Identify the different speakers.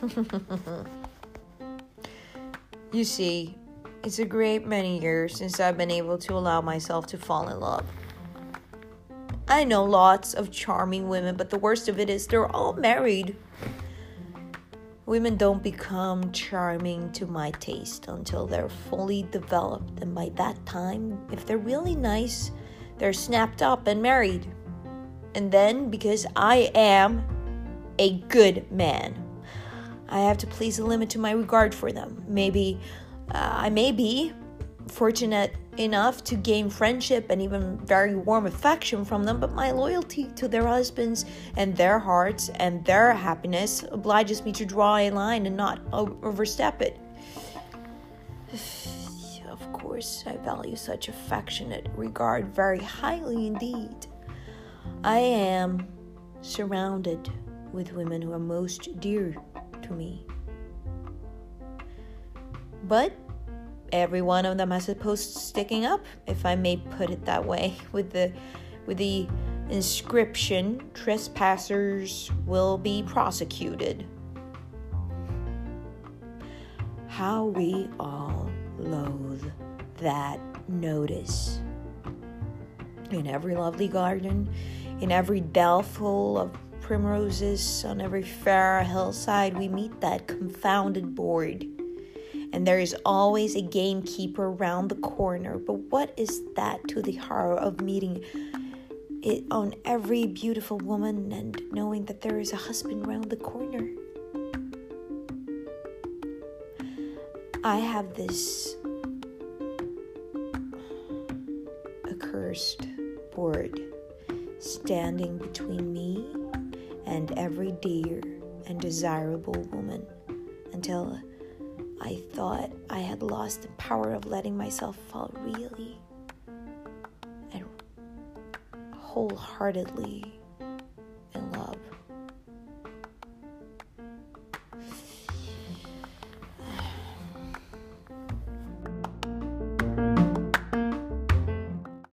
Speaker 1: you see, it's a great many years since I've been able to allow myself to fall in love. I know lots of charming women, but the worst of it is they're all married. Women don't become charming to my taste until they're fully developed, and by that time, if they're really nice, they're snapped up and married. And then, because I am a good man, I have to place a limit to my regard for them. Maybe uh, I may be fortunate enough to gain friendship and even very warm affection from them, but my loyalty to their husbands and their hearts and their happiness obliges me to draw a line and not overstep it. Of course, I value such affectionate regard very highly indeed. I am surrounded with women who are most dear to me. But every one of them has a post sticking up, if I may put it that way, with the with the inscription trespassers will be prosecuted. How we all loathe that notice. In every lovely garden, in every dell full of primroses, on every fair hillside, we meet that confounded board and there is always a gamekeeper round the corner. But what is that to the horror of meeting it on every beautiful woman and knowing that there is a husband round the corner? I have this accursed board standing between me and every dear and desirable woman until I thought I had lost the power of letting myself fall really and wholeheartedly